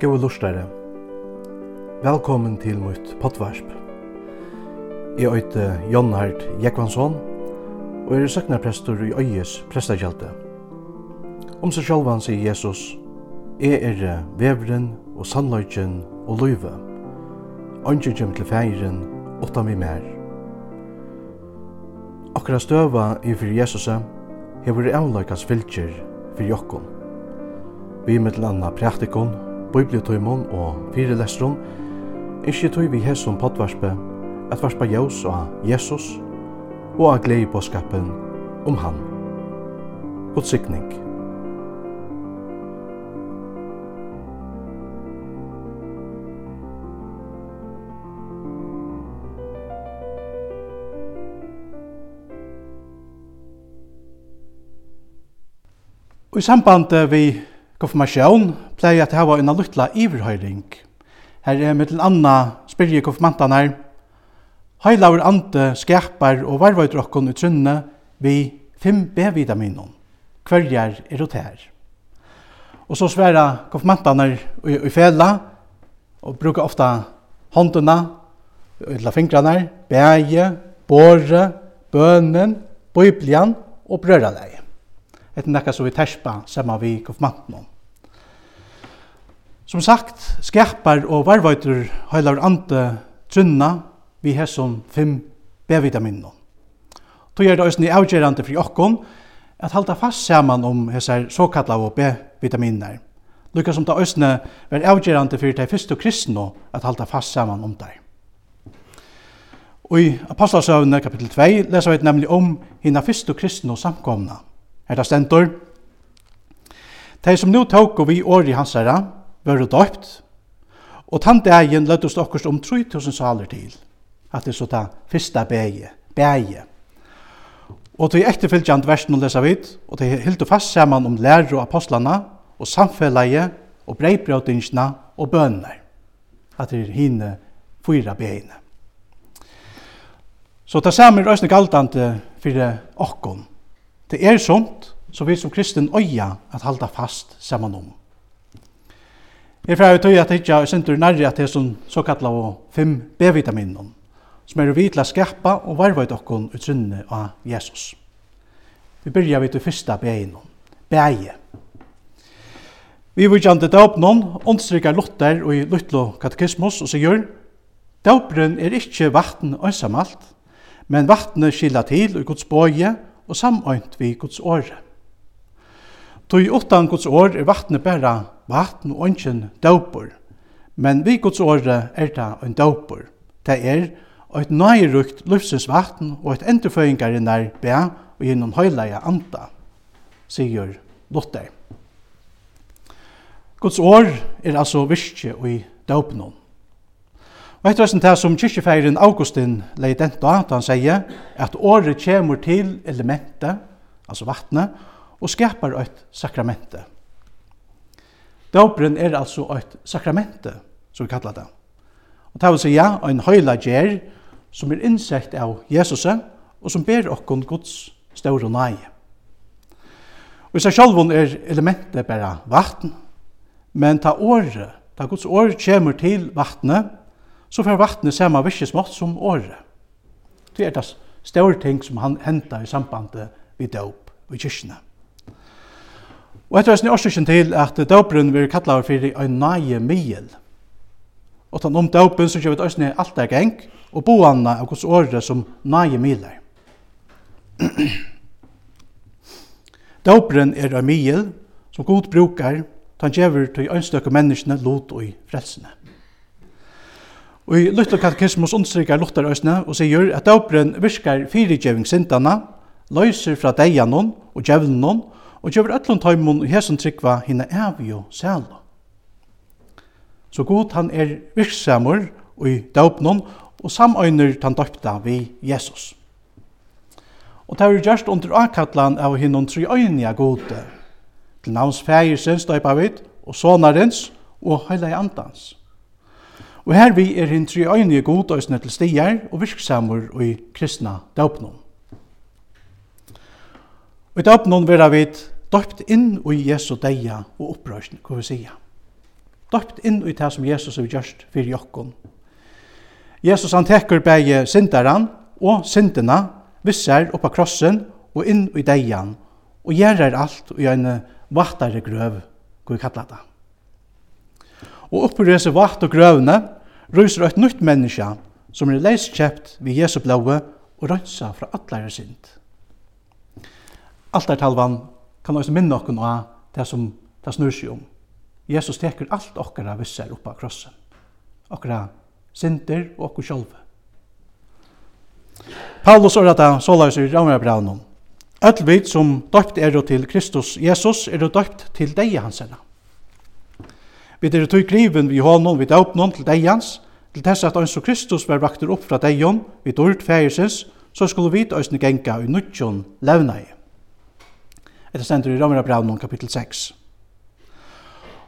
Gåa lustare. Velkommen til mitt potvarsp. Jeg øyte Jon Hart Jekvansson, og er søknarprestor i Øyes prestakjelte. Om seg sjálvan sier Jesus, Jeg er vevren og sannløyken og løyve. Ønsker kjem til feiren, åtta mi mer. Akkurat støva i fyrir Jesuset, hever avløykas fylkjer fyrir jokkon. Vi er mittel anna praktikon, bibliotøymon og fyrelestron, ikkje tøy vi hesson potvarspe, at varspa jaus og Jesus, og av glei på skapen om han. God sikning. Og i samband vi konfirmasjon pleier at hava en luttla iverhøyring. Her er mittel anna spyrje konfirmantanar. Heilaur ante skapar og varvøyter okkon i trunne vi 5 B-vitaminon. Hverjar er det her? Og så sværa konfirmantanar i, i fela og brukar ofta hånduna, eller fingrarna, bæge, båre, bønnen, biblian og brøralegin etter nekka som vi terspa saman vi konfirmanten om. Som sagt, skerpar og varvøyter heilar ante trunna vi har som fem B-vitaminer. Då er det òsne avgjerande fri okkon at halda fast saman om hessar såkalla og B-vitaminer. Lukka som det òsne var avgjerande fyrir de fyrste kristne at halda fast saman om det. Og i Apostelsøvne kapittel 2 leser vi nemlig om hina fyrste kristne samkomna. Er det stendur? De som nu tåk og vi år i hans herra, var det døypt, og tann dagen lødde oss okkurst om 3000 saler til, at det er så ta fyrsta bæge, bæge. Og til etterfylgjant versen å lesa vidt, og til hildu fast saman om lærer og apostlana, og samfelleie, og breibbrautinskina, og bønner. At det er hine fyra bægene. Så ta samer òsne galdante fyrir okkon, Det er sånt så vi som kristen øya at halda fast saman om. Jeg fyrir tøy at hitja og sentur nærri at det som såkalla og 5 B-vitaminon, som er vi til å skapa og varvait okkon utsynne av Jesus. Vi byrja vid det fyrsta B-inon, B-eie. Vi vujjande døpnon, åndstrykker Luther og i Lutlo katekismus og sier Døpren er ikkje vatten ønsamalt, men vattnet skilla til og gods bøye og samøynt vi Guds åre. Tøy utan Guds år er vattnet bæra vatn og ønsken døper, men vi Guds åre er det en døper. Det er et nøyrukt løfsens vatn og et endeføyngar i nær bæ og gjennom høyleia anda, sier Luther. Guds år er altså virkje og i døpnån. Og etter hversen det som kyrkjefeiren Augustin leid dent da, han sier at året kommer til elementet, altså vattnet, og skapar eit sakramente. Dåperen er altså eit sakramente, som vi kallar det. Og det vil si ja, en høyla gjer som er innsett av Jesus og som ber okkon Guds større nei. Og i seg sjálfun er elementet bare vatten, men ta året, ta Guds år kommer til vattnet, så får vattnet samme virkesmått som året. Det er det større ting som han hentet i sambandet vid døp og kyrkene. Og etter er årsaken til at døperen vil kalla for en nøye miel. Og den om døpen så kjøver det alt er geng, og boanna av Guds året som nøye miler. døperen er en mil som god brukar, han kjøver til ønstøkke menneskene lot og i frelsene. Og i Luther katekismus understryker Luther øsne og sier at døperen virkar fyrigjeving sintana, løyser fra deianon og djevlenon, og gjør ætlund tøymon og hesen trykva henne evig og sælo. Så god han er virksamur i døpnon og samøyner tan døpta vi Jesus. Og det er gjørst under akkallan av hinnon trøyøynia gode, til navns fægersens døypa vid, og sonarens og heilig andans. Og her vi er hinn tre øynige god til stier og virksamur og i kristna døpnum. Og i døpnum vera vi døpt inn i Jesu deia og opprøysene, hva vi sier. Døpt inn i det som Jesus har gjørst fyrir jokkon. Jesus han tekur begge syndaran og syndina, visser oppa krossen og inn i deian og gjerrar alt og gjerne vattare grøv, kan vi kallar det. Og opprøse vatt og grøvne, ryser et nytt menneske som er leiskjept ved Jesu blåe og rønsa fra atlære er talvan kan også minne okken av det som det snur seg om. Jesus teker alt okkara visser oppa krossen. Okkara synder og okkur sjálve. Paulus orða det såleis i Ramarabraunum. Öll vit som døpt er til Kristus Jesus er døpt til deg hans. Vi er tog kriven vi honom, vi døpnon til deians, til tess at Ønso Kristus var vakter opp fra deion, vi dørt færesins, så skulle vi øsne genga i nudjon levnei. Etter stendur i Ramera Braunon kapittel 6.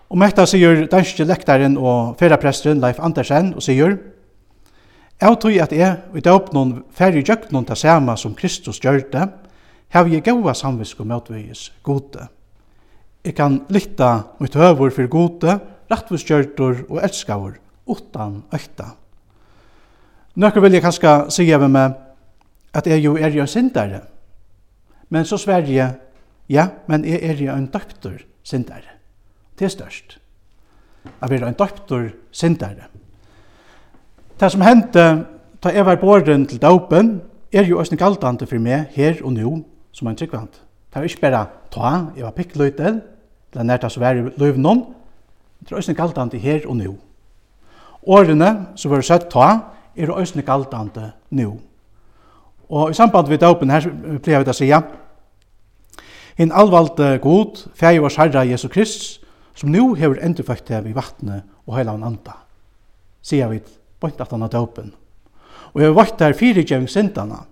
Om dette sier danske lektaren og ferrapresteren Leif Andersen og sier Jeg tror at jeg i døpnon færre gjøknon til sama som Kristus gjør det, har vi gode samvisk og møtveis gode. Jeg kan lytte mot høver for gode, rattvisgjørtur og elskavur, utan økta. Nøkker vil jeg kanskje si av meg at jeg jo er jo syndare. Men så sver jeg, ja, men jeg er jo en døptur syndare. Det er størst. Jeg er en døptur syndare. Det som hendte da jeg var båren til døpen, er jo også galdante for meg her og nå som en tryggvand. Det var ikke bare ta, jeg var pikkløytel, eller nært det som var i løvnån, Det er øyne galdande her og nu. Årene som var søtt ta, er øyne galdande nu. Og i samband med døpen her pleier vi å sige, en alvalde god, ferie vår herre Jesu Krist, som nu hever endeføkt til i vattnet og heilavn anda, sier vi bort at han har døpen. Og jeg vakt der firegjøring syndene.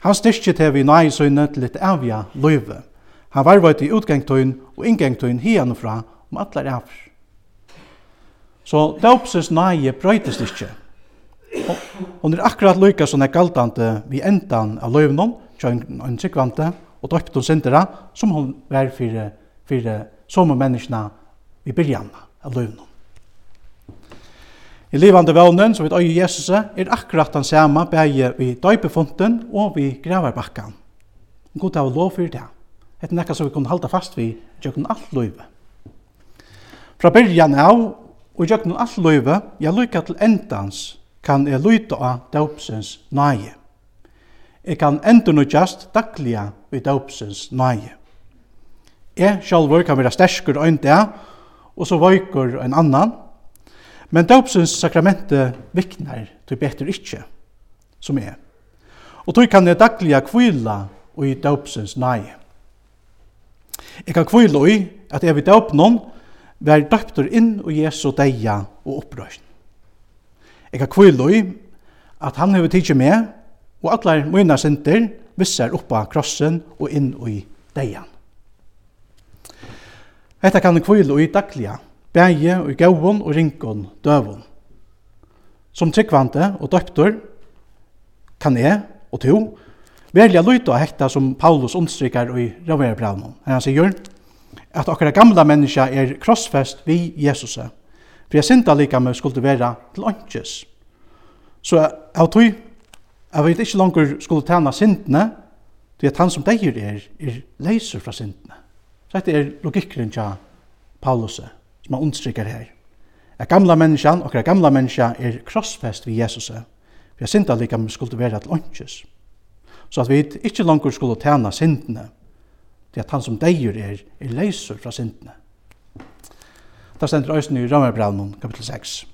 Han styrkje til vi nøy søgne til et avja løyve. Han var vært i utgangtøyen og inngangtøyen hian fra om atler avr. Så døpsens nage brøytes ikke. Hon er akkurat lykka som er galtante vi endan av løvnån, tjøyngden og en tryggvante, og døpte sindera, som hon var fyrir, fyrir som menneskene vi byrjan av løvnån. I livande vånen, som vi øye Jesus, er akkurat den samme bæge vi døypefonten og vi gravarbakkan. God av lov for det. Et nekka som vi kunne halda fast vi, tjøkken alt løyve. Fra byrjan av og gjøgnum all løyve, ja lykka til endans, kan jeg lyta av døpsens nage. Jeg kan endurnutjast daglige i døpsens nage. Jeg sjálfur kan være sterskur og øynda, og så vøyker en annan, men døpsens sakramente viknar til betur ikkje, som er. Og tog kan jeg daglige kvila og i døpsens nage. Jeg kan kvila i at jeg vil døp noen, vær døptur inn og Jesu deia og opprøsn. Eg har kviloi at han hefur tidsi med og allar møyna sinter vissar oppa krossen og inn i deia. Hetta kan kviloi daglia, bæje og gauon og rinkon døvon. Som tryggvante og døptur kan jeg og to velja lyta hekta som Paulus understrykar i Ravera Braunon. Han sier, at okkara gamla menneska er krossfest vi Jesus. For jeg synda lika med skulle vera til åndkjes. Så av tog, jeg vet ikke langer skulle tæna syndene, det er at han som deir er, er leiser fra syndene. Så dette er logikkeren til Paulus, som han understryker her. At gamla og okkara gamla menneska er krossfest vi Jesus. For jeg synda lika med skulle vera til åndkjes. Så at vi ikke langer skulle tæna syndene, det at han som deier er, er leiser fra syndene. Da stender Øysten i Rammerbraunen, kapittel 6.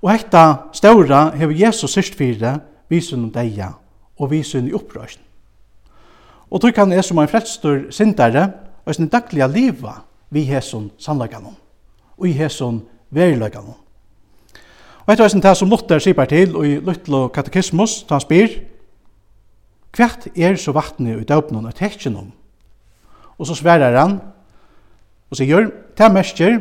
Og hekta ståra hever Jesus syrst fire visen om deia og visen i opprøysen. Og tog kan jeg som er frelstur syndare og sin dagliga liva vi hesson sannlaganon og i hesson verilaganon. Og etter hesson det som Luther sier til og i Lutlo katekismus, da han spyr, Kvart er så vattnet i døpnen og tekken om? Og så sverar han, og sier, det mestjer,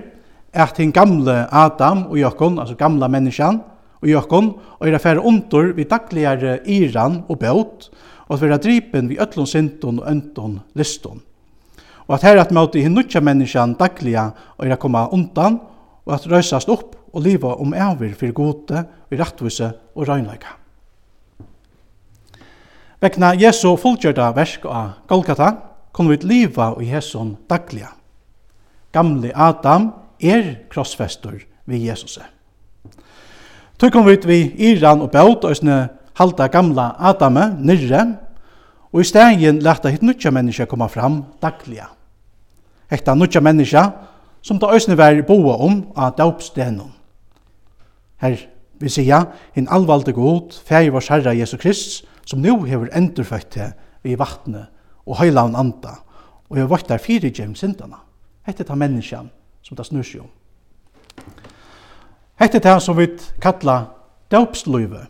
at den gamle Adam og Jokon, altså gamla menneskjan, og Jokon, og er affære ontor vi dagligere iran og bøt, og at vi er dripen vi ötlun sinton og öntun liston. Og at her at møte i hinnutja menneskjan dagliga og er komma undan, og at røysast opp og liva om æver fyrir gode, vi rattvise og røynleika. Vekna Jesu fullgjørda versk av Golgata kunne vi liva i Jesu dagliga. Gamle Adam er krossfester vi Jesus. Tøy kom vi vi Iran og Baut og halda gamla Adame nirre og i stegin leta hitt nutja menneska koma fram dagliga. Hekta nutja menneska som ta òsne vær boa om av daupstenon. Her vi sier, en alvalde god, fæg vår herra Jesu Krist, som nu hever endurfødt til vi vattnet og høylaun anda, og hever vart der fire gjem syndana. Hette ta menneskjan som det snur seg om. Hette ta som vi kalla døpsløyve,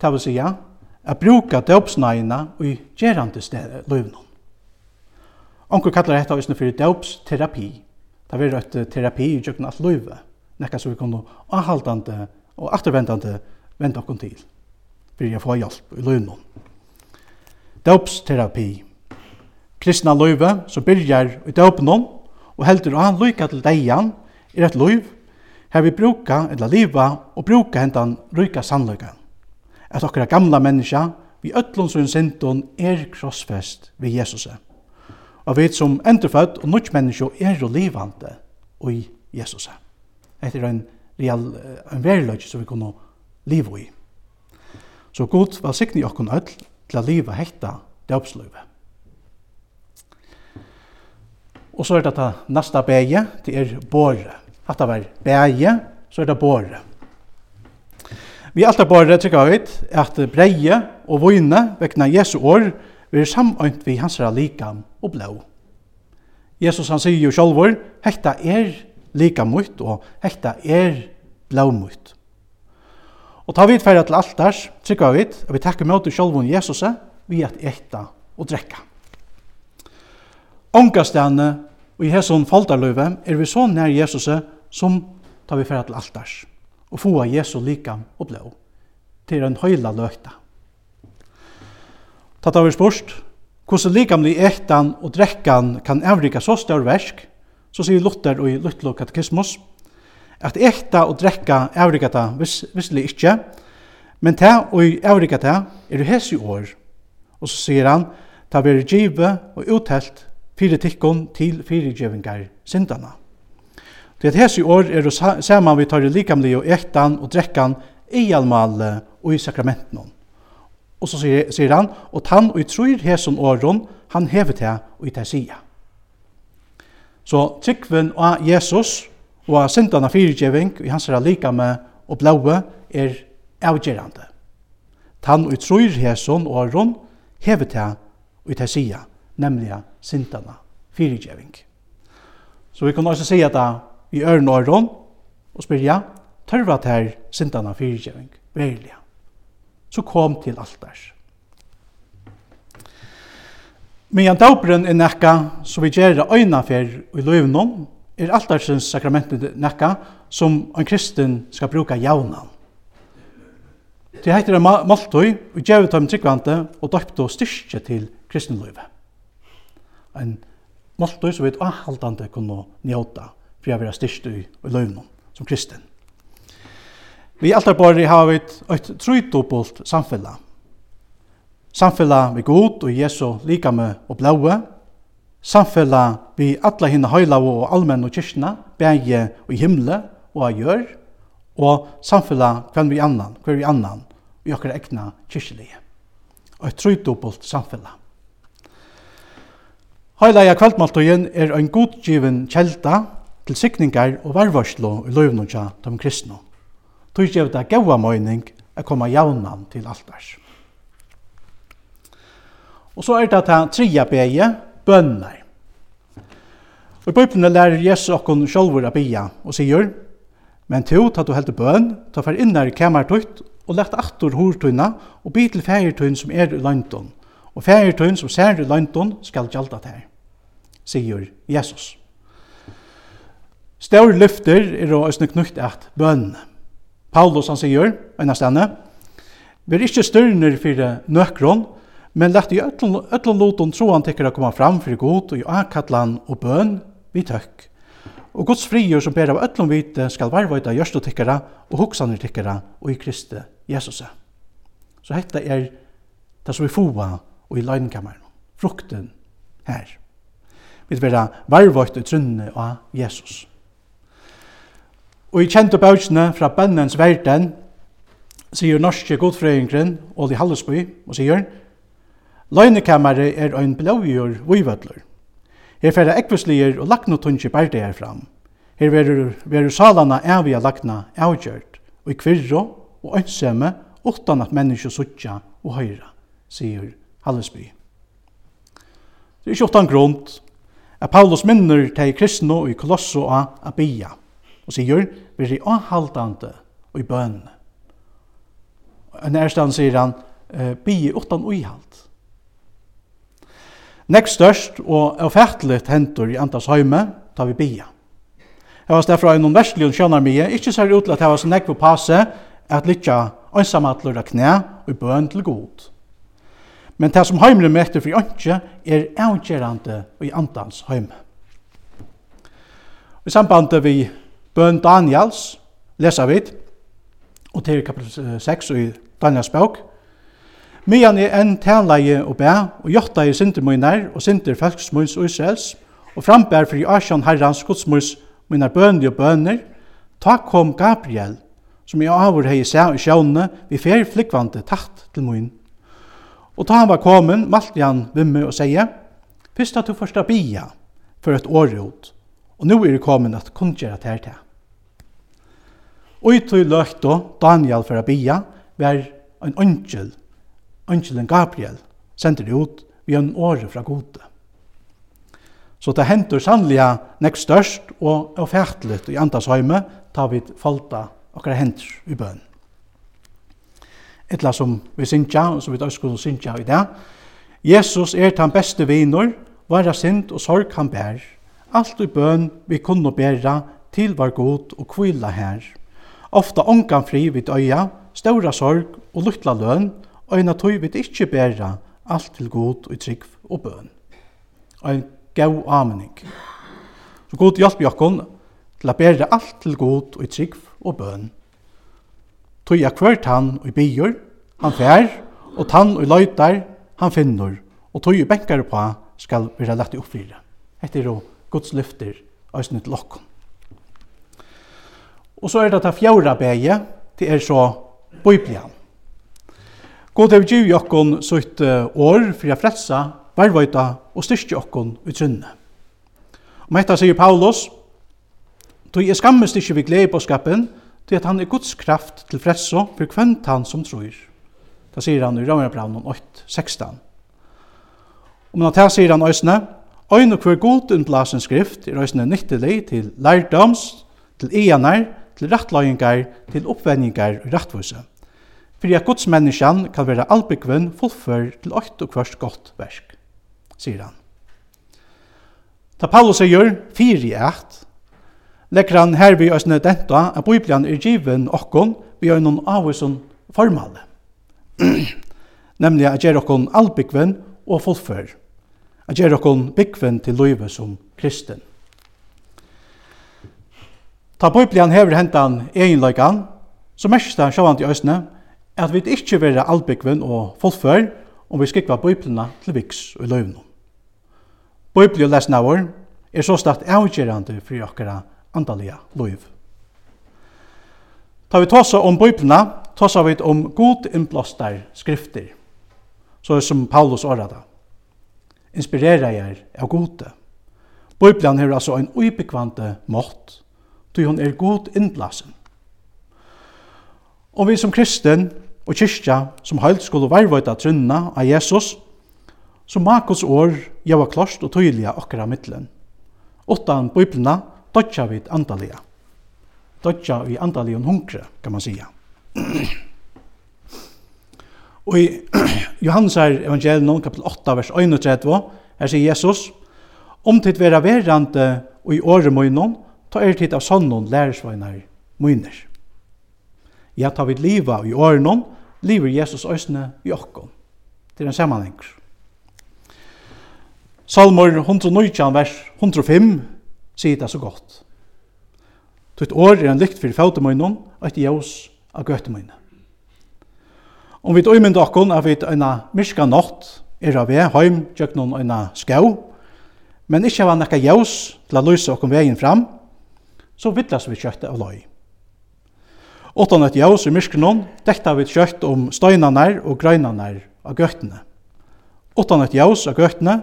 det vil sija, a bruka døpsnægina i gjerande løyvnum. Onkur kallar hetta òsne fyrir døpsterapi. Det verður eitt terapi i jøkken at løyve, nekka som vi kunne avhaldande og afturvendande venda okkur til byrja få hjelp i løgnon. Døpsterapi. Kristna løyve som byrjar i døpnon og heldur han lykka til deian er et løyv her vi bruka eller liva og bruka hentan ryka sannløyga. At okkara gamla menneska vi öllun som sindon er krossfest ved Jesuset. Og vi som endurfødd og nødt menneske er jo livande og i Jesus. Etter er en real, en veriløg som vi kunne leve i. Så Gud velsigni okkon öll til a liva hekta døpsløyve. Og så er det det neste beie, det er båre. Hatta var beie, så er det båre. Vi alt er båre trykka vi, at breie og vojne vekna Jesu år vi er samøynt vi hans likam og blå. Jesus han sier jo sjálfur, hekta er lika mutt og hekta er blå mutt. Og ta vid færa til altars, trykka vid, og vi takkar møte sjálfun Jesus vi at etta og drekka. Ångastane og i hesson faldarløyve er vi så nær Jesus som ta vi færa til altars og få Jesu likam og blå til en høyla løkta. Ta ta vi spurst, hvordan likamlig ektan og drekkan kan avrika så større versk, så sier Luther og i Lutlo katekismus, At ekta og drekka avrikata vis, visselig ikkje, men ta og avrikata er hesi år. Og så sier han, ta veri give og uthelt fire tikkun til firegjevingar syndana. Det hesi år er saman vi tar i likamli og ektan og drekkan i almale og i sakramenten. Og så sier, sier han, og tann og i trur hesun åron, han hevet her og i ta sida. Så tryggven av Jesus, og syndana fyrirgeving i hans lika med og blaue er avgerande. Tann og trur heson og hever til og til sida, nemlig syndana fyrirgeving. Så vi kan også si at vi øren og aron og spyrja, tørva til syndana fyrirgeving, verilig. Så kom til altars. Men jan dauperen er nekka så vi gjør øyna fer i løvnum, er altarsens sakramentet nekka som en kristen skal bruka jaunan. Det heiter en måltøy og gjev ut av tryggvante, og døpt og styrke til kristenløyve. En måltøy som vi er avhaldande kunne njóta, for jeg vil ha styrke i løyvnum som kristen. Vi altarborri har vi et trøytopult samfella. Samfella med god og Jesu likame og blaue, samfella vi alla hinna heilavu og allmenn og kyrkina, bægje og himle og av gjør, og samfella hvem vi annan, hver vi annan, i okkar egna kyrkjelige. Og et trøydobult samfella. Heilaja kvaldmaltøyen er ein godgiven kjelda til sikningar og varvarslo i løyvnum tja dem kristne. Tøy gjev det gaua møyning er koma jaunan til altars. Og så er det det tredje beie, bønner. Og i Bibelen lærer Jesus okkon sjálfur a bia og sier, Men to, ta du heldur bøn, ta fer innar i kamartutt og lagt attur hurtuna og bi til fægertun som er i løyntun. og fægertun som ser i løyntun skal gjalda til, sier Jesus. Stor lyfter er og østne knukt at bøn. Paulus han sier, enn stane, Vi er ikke styrner for nøkron, men lagt i öllum loton tro han tekur að koma fram fyrir god og i akatlan og bøn vi tøkk. Og Guds frigjør som ber av öllum vite skal varvaita gjørstu tikkara og hugsanir tikkara og i Kristi Jesus. Så hetta er det som vi fóa og i løgnkammeren, frukten her. Vi vera varvaita i trunne av Jesus. Og i kjente bøkene fra bønnens verden sier norske godfrøyngren Oli Hallesby og sier Løgnekammeret er ein blågjør vøyvødler. Her færre ekvislier og laknotunnkje bærte her fram. Her verur, verur salana avia lakna avgjørt, og i kvirro og ønsemme, utan at menneskje suttja og høyra, sier Hallesby. Det er ikke utan grunn at Paulus minner til kristne og i kolosso av Abia, og sier, vi er avhaldande og i bønne. En ærstan sier han, bie utan uihald. Nekst størst og avferteligt hentur i andas høyme, tar vi bia. Jeg var stedfra en verslig og skjønner mye, ikke ser ut til at jeg var så nekve passe at lytja ønsamatler av knæ og bøn til god. Men det som heimre møter for ønske er avgjerande i andans heime. I samband vi bøn Daniels leser vi, og til kapitel 6 i Daniels bøk, Mian er enn tænleie og bæ, og jotta jeg sinter møyner, og sinter folksmøyns og Israels, og frambær for i Asjan herrans godsmøys møyner bønne og bønner, ta kom Gabriel, som i avur hei seg i sjåne, vi fer flikvante tatt til møyn. Og ta han var komen, malte han vimme og seie, Fyrst at du forsta bia for et årjot, og nu er det komen at kundgjera ter til. Og i tog løkta Daniel for a bia, var en ønskjel Angelen Gabriel sender ut vi en åre fra gode. Så det henter sannliga nek størst og avfærteligt i andas høyme tar vi falta okkar henter i bøn. Etla som vi synkja, og som vi døyskul synkja i det, Jesus er den beste viner, vara sint og sorg han bær, alt i bøn vi kunne bæra til var god og kvila her. Ofta ongan fri vid øya, ståra sorg og luttla løn, Øyna tøy vit ikki bæra alt til god og trygg og bøn. Ein gau amening. Så god hjelp jokkon til å bæra alt til god og trygg og bøn. Tøy er kvørt han og byr, han fær, og tann og løytar, han finner, og tøy benkar på skal vera lagt i oppfyra. Hette er jo Guds lyfter, og snitt okkon. Og så er det ta fjorda beie, det er så Biblian. God hevur giv jokkon sutt år fyrir a frelsa, varvøyta og styrst okkon ut trunne. Om etta sier Paulus, Tog er skammest ikkje vi glede i bådskapen, til at han er Guds kraft til fresso for kvönt han som tror. Da sier han i Romerbraunen 8.16. Om Og men det sier han òsne, Øyne hver god unnblasen skrift er òsne nyttelig til lærdoms, til ianar, til rattløyengar, til oppvenningar og rattvuse fyrir at Guds menneskjan kan vera albygven fullfør til åkt og kvørst gott verk, sier han. Ta Paulus sier, fyri eit, legger han her vi òsne denta at Bibelen er given okkon vi er noen avvisen formale, nemlig at gjer okkon albygven og fullfør, at gjer okkon bygven til løyve som kristen. Ta Bibelen hever hentan egenløygan, så mest han sjåan i òsne, at vi ikkje vera albygven og fullfør om vi skikva bøyplene til viks og løvnum. Bøypli og lesna vår er så stakt avgjørende for dere andalige løv. Ta vi tar om bøyplene, tar vi om god innblåstar skrifter, så som Paulus årada. Inspirerer jeg av gode. Bøyplene har altså en ubekvante mått, til hon er god innblåsen. Og vi som kristen og kyrkja som heilt skulle varvøyta trunna av Jesus, så Makos år gjeva klost og tøyliga okkara mittlen. Åttan biblina dodja vid andalega. Dodja vi andalega og hunkre, kan man sija. og i Johannes her evangelium, kapitel 8, vers 31, her sier Jesus, Om tid vera verande og i åre møynon, ta er tid av sånnon lærersvøyner møyner. Ja, ta vi liva i årenom, lever Jesus øsne i okkom. Det er en sammanheng. Salmor 119, vers 105, sier det så godt. Tutt år er en lykt fyrir fautemøynon, og et jævs av gøtemøyne. Om vi døymynd okkon er vi eina myrska nått, er av vi heim tjøknon eina skau, men ikkje var nekka jævs til a løysa okkon vegin fram, så vittlas vi kjøtte av løy. Åttan et jaus i myskrenon dekta vi kjøtt om støynanar og grøynanar av gøttene. Åttan et jaus av gøttene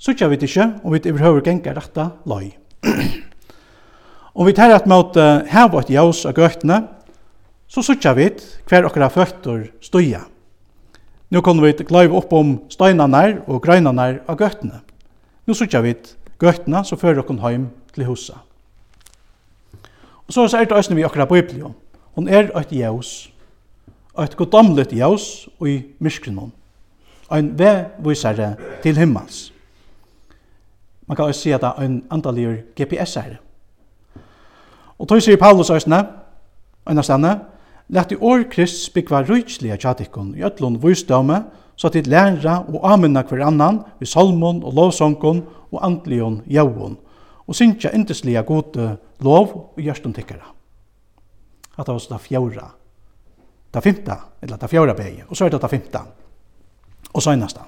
sutja vi ikke om vi overhøver genga retta løy. om vi tar et måte heva et jaus av gøttene, så sutja vi hver okra føtter støya. Nå kan vi gløyve opp om støynanar og grøynanar av gøttene. Nå sutja vi gøttene så fører okkon heim til husa. Og så er det òsne vi okra biblion. Hon er eit jævs, eit godomlet jævs i myskrenon, ein vevvisare til himmels. Man kan også si at det er ein andaligur GPS-are. Og tog sier Paulus æsne, æsne stane, Lett i år Krist byggva rujtslige tjatikkun i ötlun vysdøme, så at dit læra og amina hver annan vi salmon og lovsongkun og andlion jævun, og synkja indeslige gode lov og gjørstun tikkara at det var så det fjorda. Det femta, eller det fjorda beie, Og så er det det femta. Og så ennast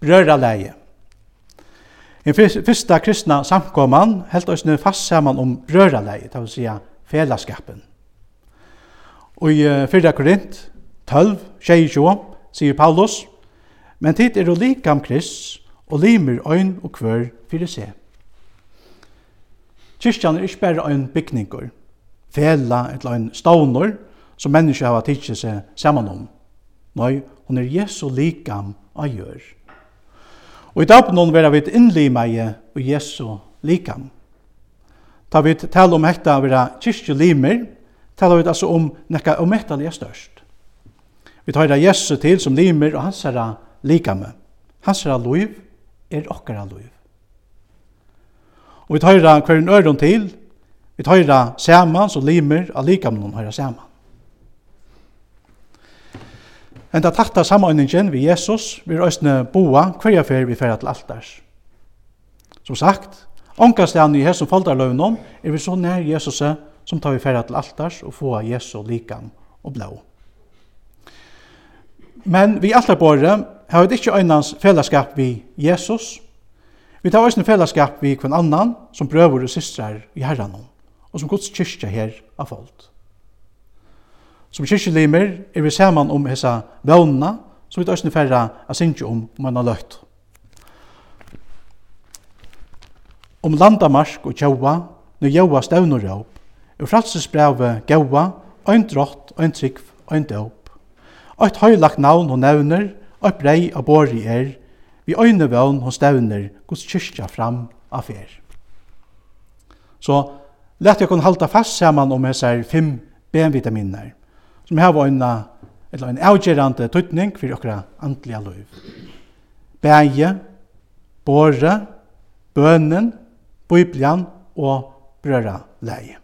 Brøra leie. Den fyrsta kristna samkomman helt oss nu fast saman om brøra leie, det vil säga felaskapen. Og i 4. Korint 12, 22, sier Paulus, men tid er å like om krist, og limer øyn og kvør fyrir seg. Kyrkjan er ikke bare øyn bygninger, fela eller en stavnor som mennesker har tidsi seg saman om. Nei, hun er Jesu likam av gjør. Og i dapnån vera vi innlima i Jesu likam. Ta vi tala om hekta vera kyrkje limer, tala vi altså om nekka omettalega størst. Vi tar Jesu til som limer og hans herra likame. Hans herra loiv er okkara loiv. Og vi tar hver en øron til, Vi tøyra saman, så limer av likamnon høyra saman. Enda takta samordningen vi Jesus, vi røysne boa hverja fer vi fer til altars. Som sagt, ångastan i hesson foldarløvnum er vi så nær Jesus som tar vi fer til altars og få Jesu likam og blå. Men vi altarbore har vi ikke øynans fellesskap vi Jesus, vi tar òsne fellesskap vi kvann annan som prøver og systrar i herranom og som Guds kyrkja her av folk. Som kyrkjelimer er vi saman om hessa vevnena, som vi tøysene færre er sinje om om man har løtt. Om landamarsk og tjaua, når jaua støvn og råp, er fralsesbrevet gaua, ein drott, ein trikv, ein døp. Eit høylagt navn hon nevner, eit brei av bori er, vi øyne vøvn hon støvner, gos kyrkja fram affær. Så lett jeg kunne halda fast saman om här fem B-vitaminer som har var en eller en avgjerande tøytning for okra andliga liv. Bæje, båre, bønnen, biblian og brøra leie.